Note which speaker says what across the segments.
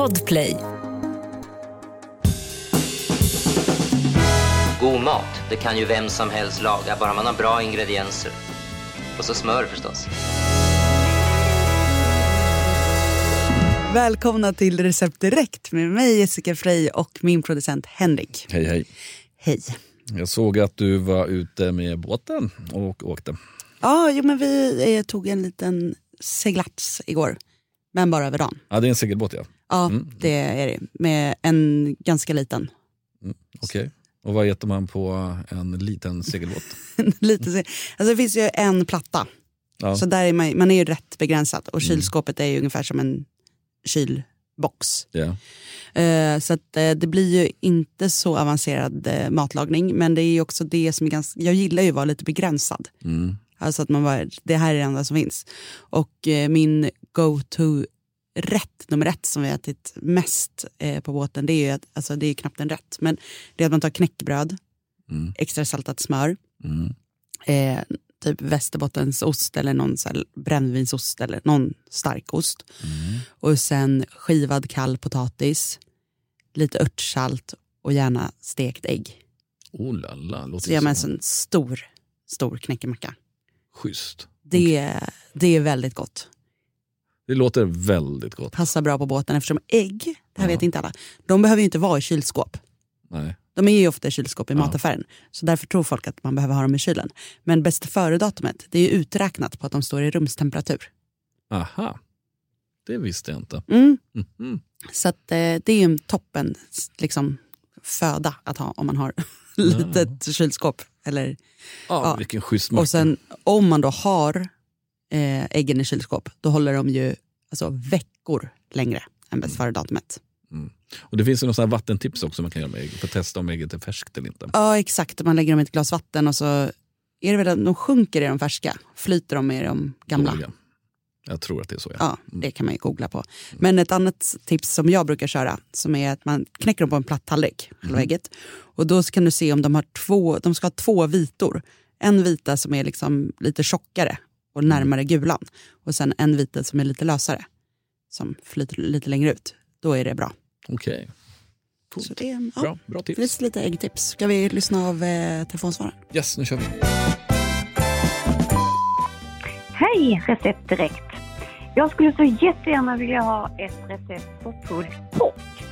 Speaker 1: Podplay.
Speaker 2: God mat, det kan ju vem som helst laga, bara man har bra ingredienser. Och så smör förstås.
Speaker 3: Välkomna till Recept Direkt med mig Jessica Frey och min producent Henrik.
Speaker 4: Hej hej.
Speaker 3: Hej.
Speaker 4: Jag såg att du var ute med båten och åkte.
Speaker 3: Ja, jo, men vi eh, tog en liten seglats igår, men bara över dagen.
Speaker 4: Ja, det är en segelbåt ja.
Speaker 3: Ja,
Speaker 4: Mm.
Speaker 3: det är det. Med en ganska liten.
Speaker 4: Okej. Och vad äter man på en liten segelbåt?
Speaker 3: Lite, se- alltså det finns ju en platta,
Speaker 4: Ja.
Speaker 3: så där är man, man är ju rätt begränsad. Och
Speaker 4: Mm.
Speaker 3: kylskåpet är ju ungefär som en kylbox.
Speaker 4: Ja.
Speaker 3: Eh, så att, eh, det blir ju inte så avancerad eh, matlagning, men det är ju också det som är ganska, jag gillar ju att vara lite begränsad.
Speaker 4: Mm.
Speaker 3: Alltså att man bara, det här är det enda som finns. Och eh, min go-to-rätt nummer ett som vi har ätit mest eh, på båten, det är ju att, alltså det är knappt en rätt, men det är att man tar knäckebröd,
Speaker 4: Mm.
Speaker 3: extra saltat smör,
Speaker 4: Mm.
Speaker 3: eh, typ västerbottensost eller någon så här brännvinsost eller någon starkost.
Speaker 4: Mm.
Speaker 3: Och sen skivad kall potatis, lite örtsalt och gärna stekt ägg.
Speaker 4: Oh la la, låter
Speaker 3: Så gör man en stor, stor knäckemacka.
Speaker 4: schysst.
Speaker 3: Det, det är väldigt gott.
Speaker 4: Det låter väldigt gott.
Speaker 3: Passar bra på båten eftersom ägg, det här
Speaker 4: Ja.
Speaker 3: vet inte alla, de behöver ju inte vara i kylskåp.
Speaker 4: Nej.
Speaker 3: De är ju ofta i kylskåp i
Speaker 4: Ja.
Speaker 3: mataffären. Så därför tror folk att man behöver ha dem i kylen. Men bästa före-datumet, det är ju uträknat på att de står i rumstemperatur.
Speaker 4: Aha. Det visste jag inte.
Speaker 3: Mm.
Speaker 4: Mhm.
Speaker 3: Så att, eh, det är ju en toppen liksom, föda att ha om man har litet kylskåp. Eller,
Speaker 4: Ja,
Speaker 3: Ja.
Speaker 4: Vilken schysst
Speaker 3: och sen om man då har eh, äggen i kylskåp, då håller de ju alltså, veckor längre än bäst före-datumet.
Speaker 4: Och det finns ju något vattentips också man kan göra med ägg. För att testa om ägget är färskt eller inte.
Speaker 3: Ja, exakt. Man lägger dem i ett glas vatten och så är det väl att de sjunker i de färska. Flyter de i de gamla?
Speaker 4: Dåliga. Jag tror att det är så. Ja.
Speaker 3: Ja, det kan man ju googla på. Men ett annat tips som jag brukar köra, som är att man knäcker dem på en platt tallrik, halva ägget. Och då kan du se om de har två, de ska ha två vitor. En vita som är liksom lite tjockare och närmare gulan. Och sen en vita som är lite lösare, som flyter lite längre ut. Då är det bra.
Speaker 4: Okej. Coolt.
Speaker 3: Så det, är- ja,
Speaker 4: Bra, bra tips.
Speaker 3: finns lite äggtips. Ska vi lyssna av eh, telefonsvararen?
Speaker 4: Yes, nu kör vi.
Speaker 5: Hej Recept Direkt! Jag skulle så jättegärna vilja ha ett recept på pulled pork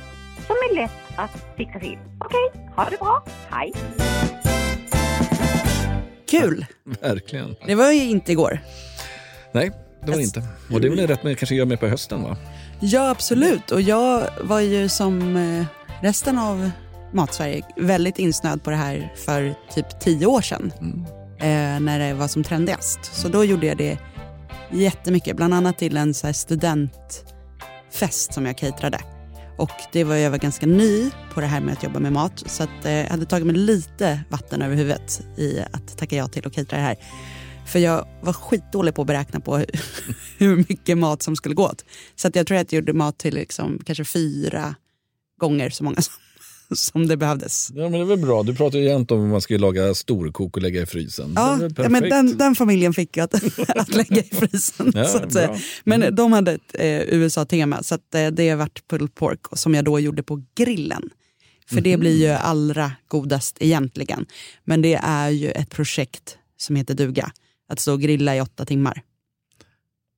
Speaker 5: som är lätt att fixa till. Okej, ha det bra. Hej!
Speaker 3: Kul!
Speaker 4: Verkligen.
Speaker 3: Det var ju inte igår.
Speaker 4: Nej, det var det inte. Och det är väl rätt med kanske göra mer på hösten va?
Speaker 3: Ja, absolut. Och jag var ju som eh, resten av Matsverige väldigt insnöad på det här för typ tio år sedan. Eh, när det var som trendigast. Så då gjorde jag det jättemycket. Bland annat till en så studentfest som jag caterade. Och det var jag var ganska ny på det här med att jobba med mat. Så att, eh, jag hade tagit mig lite vatten över huvudet i att tacka ja till och catera det här. För jag var skitdålig på att beräkna på hur mycket mat som skulle gå åt. Så att jag tror att jag gjorde mat till liksom kanske fyra gånger så många som, som det behövdes.
Speaker 4: Ja, men det är väl bra. Du pratar ju jämt om att man ska laga storkok och lägga i frysen. det
Speaker 3: Ja, ja, men den, den familjen fick jag att, att lägga i frysen.
Speaker 4: Ja,
Speaker 3: så att säga.
Speaker 4: bra. Mm.
Speaker 3: Men de hade ett eh, USA-tema, så att, eh, det har varit pulled pork som jag då gjorde på grillen. För det blir
Speaker 4: Mhm.
Speaker 3: ju allra godast egentligen. Men det är ju ett projekt som heter duga. Att stå och grilla i åtta timmar.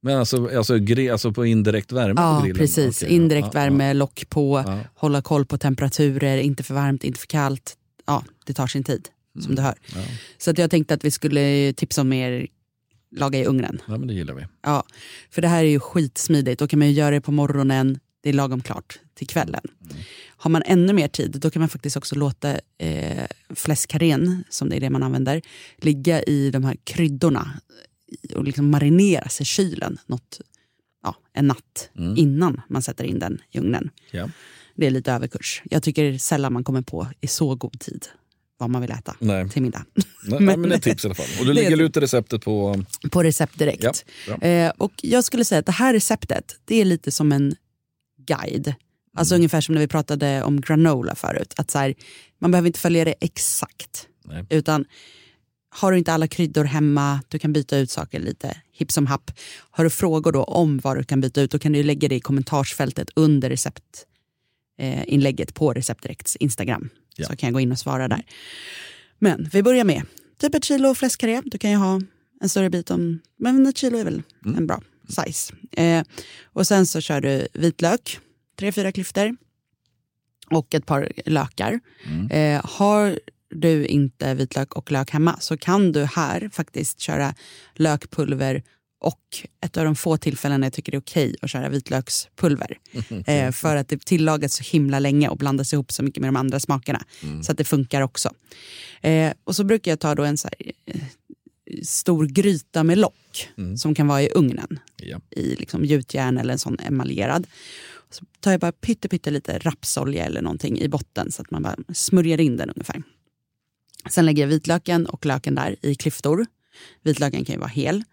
Speaker 4: Men alltså, alltså, alltså på indirekt värme på
Speaker 3: Ja,
Speaker 4: grillen?
Speaker 3: precis.
Speaker 4: Okej,
Speaker 3: Indirekt
Speaker 4: ja,
Speaker 3: värme, lock på,
Speaker 4: Ja.
Speaker 3: hålla koll på temperaturer, inte för varmt, inte för kallt. Ja, det tar sin tid, som du hör.
Speaker 4: Ja.
Speaker 3: Så att jag tänkte att vi skulle tipsa om mer laga i ugnen.
Speaker 4: ja, men det gillar vi.
Speaker 3: Ja, för det här är ju skitsmidigt. Då kan man göra det på morgonen, det är lagom klart till kvällen. Har man ännu mer tid, då kan man faktiskt också låta eh, fläskkarrén, som det är det man använder, ligga i de här kryddorna och liksom marineras i kylen något, ja, en natt innan man sätter in den i ugnen.
Speaker 4: Ja.
Speaker 3: Det är lite överkurs. Jag tycker sällan man kommer på i så god tid vad man vill äta
Speaker 4: Nej.
Speaker 3: till middag.
Speaker 4: Nej,
Speaker 3: Men-
Speaker 4: men, det är tips i alla fall. Och du lägger ut receptet på...
Speaker 3: På recept direkt.
Speaker 4: Ja,
Speaker 3: eh, och jag skulle säga att det här receptet, det är lite som en guide. Alltså ungefär som när vi pratade om granola förut. Att så här, man behöver inte följa det exakt.
Speaker 4: Nej.
Speaker 3: Utan har du inte alla kryddor hemma, du kan byta ut saker lite hipp som happ. Har du frågor då om vad du kan byta ut, då kan du lägga det i kommentarsfältet under receptinlägget på Receptdirekts Instagram.
Speaker 4: Ja.
Speaker 3: Så kan jag gå in och svara där. Men vi börjar med typ ett kilo fläskkarré. Du kan ju ha en större bit om, men ett kilo är väl en bra size. Eh, och sen så kör du vitlök, tre, fyra klyftor och ett par lökar. Eh, har du inte vitlök och lök hemma så kan du här faktiskt köra lökpulver och ett av de få tillfällen jag tycker det är okej att köra vitlökspulver. Eh, för att det tillagas så himla länge och blandas ihop så mycket med de andra smakerna. Så att det funkar också. Eh, och så brukar jag ta då en så här, eh, stor gryta med lock som kan vara i ugnen
Speaker 4: Ja.
Speaker 3: i liksom gjutjärn eller en sån emaljerad. Så tar jag bara pytte, pytte lite rapsolja eller någonting i botten så att man bara smörjer in den ungefär. Sen lägger jag vitlöken och löken där i klyftor. Vitlöken kan ju vara hel.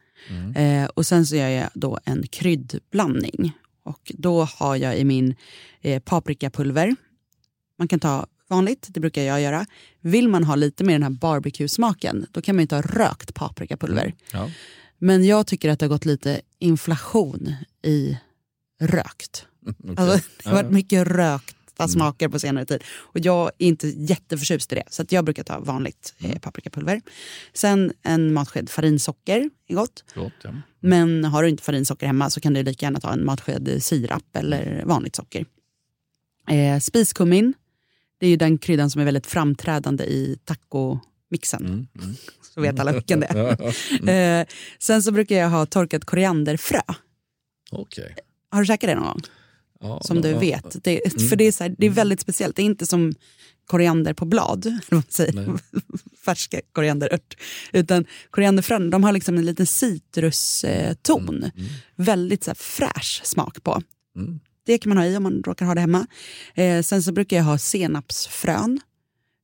Speaker 3: Eh, och sen så gör jag då en kryddblandning. Och då har jag i min eh, paprikapulver. Man kan ta vanligt, det brukar jag göra. Vill man ha lite mer den här barbecue-smaken, då kan man ju ta rökt paprikapulver.
Speaker 4: Ja.
Speaker 3: Men jag tycker att det har gått lite inflation i rökt.
Speaker 4: okej.
Speaker 3: Alltså, det har varit mycket rökta smaker på senare tid. Och jag är inte jätteförtjust i det. Så att jag brukar ta vanligt eh, paprikapulver. Sen en matsked farinsocker är gott.
Speaker 4: Gott, ja.
Speaker 3: Men har du inte farinsocker hemma så kan du lika gärna ta en matsked sirap eller vanligt socker. Eh, spiskummin, det är ju den kryddan som är väldigt framträdande i tacomixen.
Speaker 4: Mm, mm.
Speaker 3: Så vet alla vilken det är. Eh, sen så brukar jag ha torkat korianderfrö.
Speaker 4: Okej.
Speaker 3: Har du käkat det någon gång?
Speaker 4: Ja,
Speaker 3: Som du vet. Det, För det är, så här, det är väldigt speciellt. Det är inte som koriander på blad, färska korianderört. Utan korianderfrön, de har liksom en liten citruston. Väldigt så här, fräsch smak på.
Speaker 4: Mm.
Speaker 3: Det kan man ha i om man råkar ha det hemma. Eh, sen så brukar jag ha senapsfrön.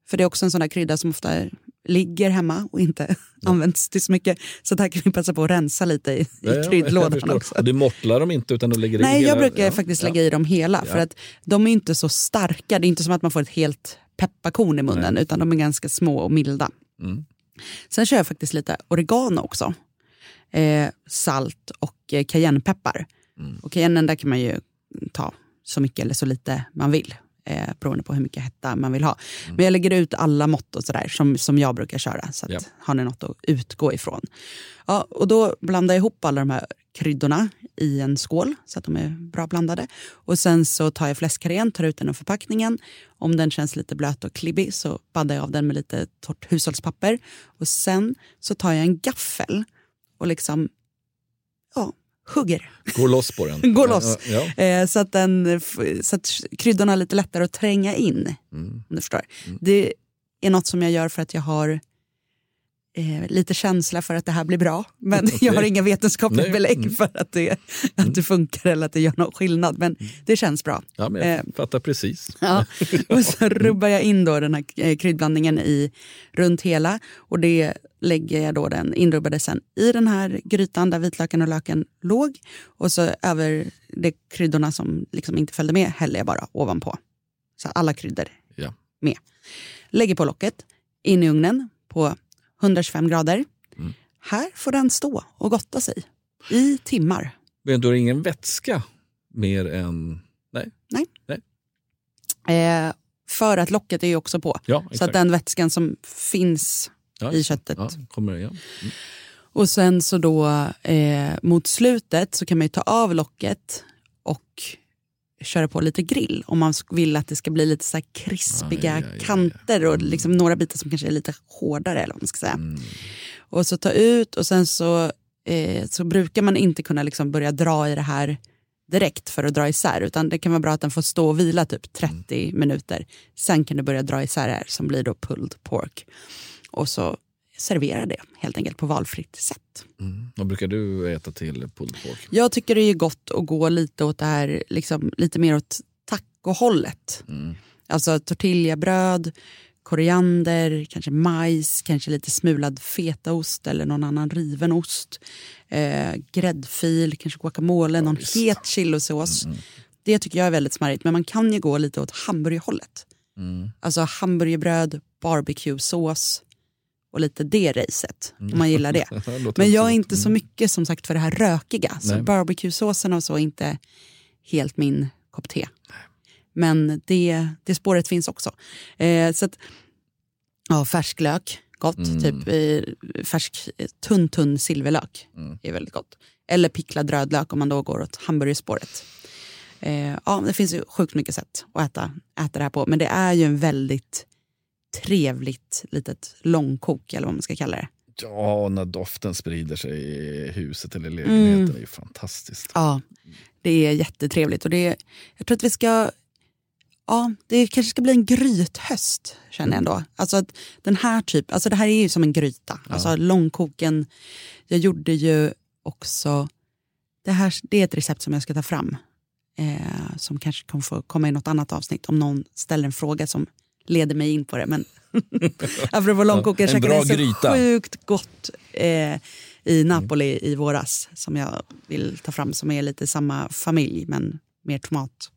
Speaker 3: För det är också en sån där krydda som ofta ligger hemma och inte används till så mycket. Så där kan vi passa på att rensa lite i, i
Speaker 4: Ja, ja, jag
Speaker 3: kryddlådan också.
Speaker 4: Och du mortlar dem inte utan du lägger i
Speaker 3: Nej,
Speaker 4: hela...
Speaker 3: jag brukar
Speaker 4: ja,
Speaker 3: faktiskt
Speaker 4: ja.
Speaker 3: lägga i dem hela. För
Speaker 4: Ja.
Speaker 3: att de är inte så starka. Det är inte som att man får ett helt pepparkorn i munnen. Utan de är ganska små och milda.
Speaker 4: Mm.
Speaker 3: Sen kör jag faktiskt lite oregano också. Eh, salt och eh, cayennepeppar.
Speaker 4: Mm.
Speaker 3: Och cayennen där kan man ju ta så mycket eller så lite man vill. Eh, beroende på hur mycket hetta man vill ha.
Speaker 4: Mm.
Speaker 3: Men jag lägger ut alla mått och sådär som, som jag brukar köra. Så att
Speaker 4: Ja.
Speaker 3: har ni något att utgå ifrån. Ja, och då blandar jag ihop alla de här kryddorna i en skål så att de är bra blandade. Och sen så tar jag fläskkarrén, tar ut den ur förpackningen. Om den känns lite blöt och klibbig så baddar jag av den med lite torrt hushållspapper. Och sen så tar jag en gaffel och liksom ja, hugger.
Speaker 4: Gå loss på den.
Speaker 3: Går loss.
Speaker 4: Ja, ja.
Speaker 3: Eh, så, att den, så att kryddorna är lite lättare att tränga in.
Speaker 4: Mm.
Speaker 3: Om du förstår. Det är något som jag gör för att jag har eh, lite känsla för att det här blir bra. Men jag har inga vetenskapliga belägg
Speaker 4: Mm.
Speaker 3: för att det, att det funkar eller att det gör någon skillnad. Men det känns bra.
Speaker 4: ja, men jag
Speaker 3: Eh,
Speaker 4: fattar precis.
Speaker 3: Ja. Och så rubbar jag in då den här eh, kryddblandningen i runt hela och det lägger jag då den inrubbade sen i den här grytan där vitlöken och löken låg och så över de kryddorna som liksom inte följde med häller jag bara ovanpå. Så alla kryddor
Speaker 4: Ja.
Speaker 3: med. Lägger på locket, in i ugnen på 125 grader.
Speaker 4: Mm.
Speaker 3: Här får den stå och gotta sig i timmar.
Speaker 4: Men du har ingen vätska mer än... Nej,
Speaker 3: Eh, för att locket är ju också på.
Speaker 4: ja,
Speaker 3: Så att den vätskan som finns
Speaker 4: ja,
Speaker 3: i köttet.
Speaker 4: Ja, kommer, ja.
Speaker 3: Och sen så då eh, mot slutet så kan man ju ta av locket och köra på lite grill om man vill att det ska bli lite så här krispiga
Speaker 4: aj, aj, aj.
Speaker 3: kanter och liksom några bitar som kanske är lite hårdare. eller vad man ska säga.
Speaker 4: Mm.
Speaker 3: Och så ta ut och sen så, eh, så brukar man inte kunna liksom börja dra i det här direkt för att dra isär utan det kan vara bra att den får stå och vila typ 30 minuter. Sen kan du börja dra isär det här som blir då pulled pork. Och så servera det helt enkelt på valfritt sätt.
Speaker 4: Mm. Vad brukar du äta till pulled pork?
Speaker 3: Jag tycker det är gott att gå lite åt det här, liksom, lite mer åt tacohållet.
Speaker 4: Mm.
Speaker 3: Alltså tortillabröd, koriander, kanske majs, kanske lite smulad fetaost eller någon annan riven ost. Eh, gräddfil, kanske guacamole, någon
Speaker 4: visst.
Speaker 3: het chilosås.
Speaker 4: Mm.
Speaker 3: Det tycker jag är väldigt smarrigt. Men man kan ju gå lite åt hamburgerhållet.
Speaker 4: Mm.
Speaker 3: Alltså hamburgerbröd, barbecuesås och lite det racet, om man gillar det. Men jag är inte så mycket som sagt för det här rökiga. Så barbecuesåsen och så är inte helt min kopp te. Men det, det spåret finns också. Eh, så att, ja, färsklök, gott.
Speaker 4: Mm.
Speaker 3: Typ eh, färsk, eh, tunn, tunn silverlök
Speaker 4: Mm.
Speaker 3: är väldigt gott. Eller picklad rödlök om man då går åt hamburgerspåret. Eh, ja, det finns ju sjukt mycket sätt att äta, äta det här på. Men det är ju en väldigt trevligt litet långkok eller vad man ska kalla det.
Speaker 4: Ja, när doften sprider sig i huset eller lägenheten
Speaker 3: Mm.
Speaker 4: är ju fantastiskt.
Speaker 3: Ja, det är jättetrevligt. Och det är, jag tror att vi ska... Ja, det kanske ska bli en grythöst, känner jag ändå. Alltså att den här typ, alltså det här är ju som en gryta. Alltså långkoken. Jag gjorde ju också... Det här det är ett recept som jag ska ta fram. Eh, som kanske kommer få komma i något annat avsnitt om någon ställer en fråga som leder mig in på det. Men apropå långkok, jag käkade så
Speaker 4: gryta.
Speaker 3: sjukt gott eh, i Napoli i våras som jag vill ta fram som är lite samma familj men mer tomat.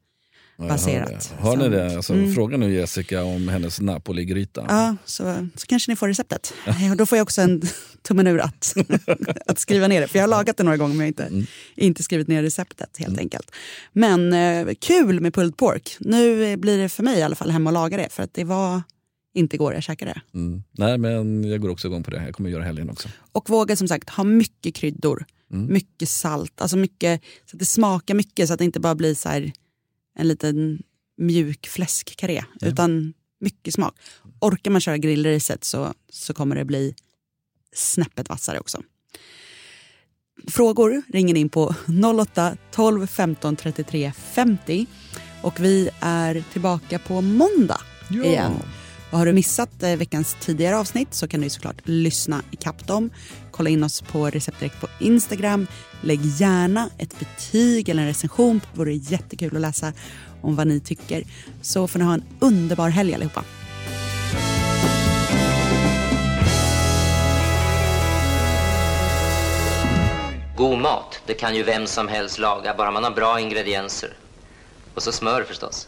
Speaker 4: Ja,
Speaker 3: baserat.
Speaker 4: Hör, ni det? Alltså,
Speaker 3: Mm.
Speaker 4: Fråga nu Jessica om hennes Napoli-gryta.
Speaker 3: Ja, så, så kanske ni får receptet. Och då får jag också en tummen ur att, att skriva ner det. För jag har lagat det några gånger men jag har inte, inte skrivit ner receptet helt enkelt. Men eh, kul med pulled pork. Nu eh, blir det för mig i alla fall hemma och laga det. För att det var inte igår jag käkade det.
Speaker 4: Mm. Nej, men jag går också igång på det. Jag kommer göra helgen också.
Speaker 3: Och våga som sagt ha mycket kryddor. Mycket salt. Alltså mycket, så att det smakar mycket så att det inte bara blir så här en liten mjuk fläskkarré. Utan mycket smak. Orkar man köra grillracet så, så kommer det bli snäppet vassare också. Frågor ringer in på 08-12 15 33 50. Och vi är tillbaka på måndag igen. Och har du missat eh, veckans tidigare avsnitt så kan du såklart lyssna i dem. Kolla in oss på Recept Direkt på Instagram. Lägg gärna ett betyg eller en recension. Det vore jättekul att läsa om vad ni tycker. Så får ni ha en underbar helg allihopa.
Speaker 2: God mat, det kan ju vem som helst laga, bara man har bra ingredienser. Och så smör förstås.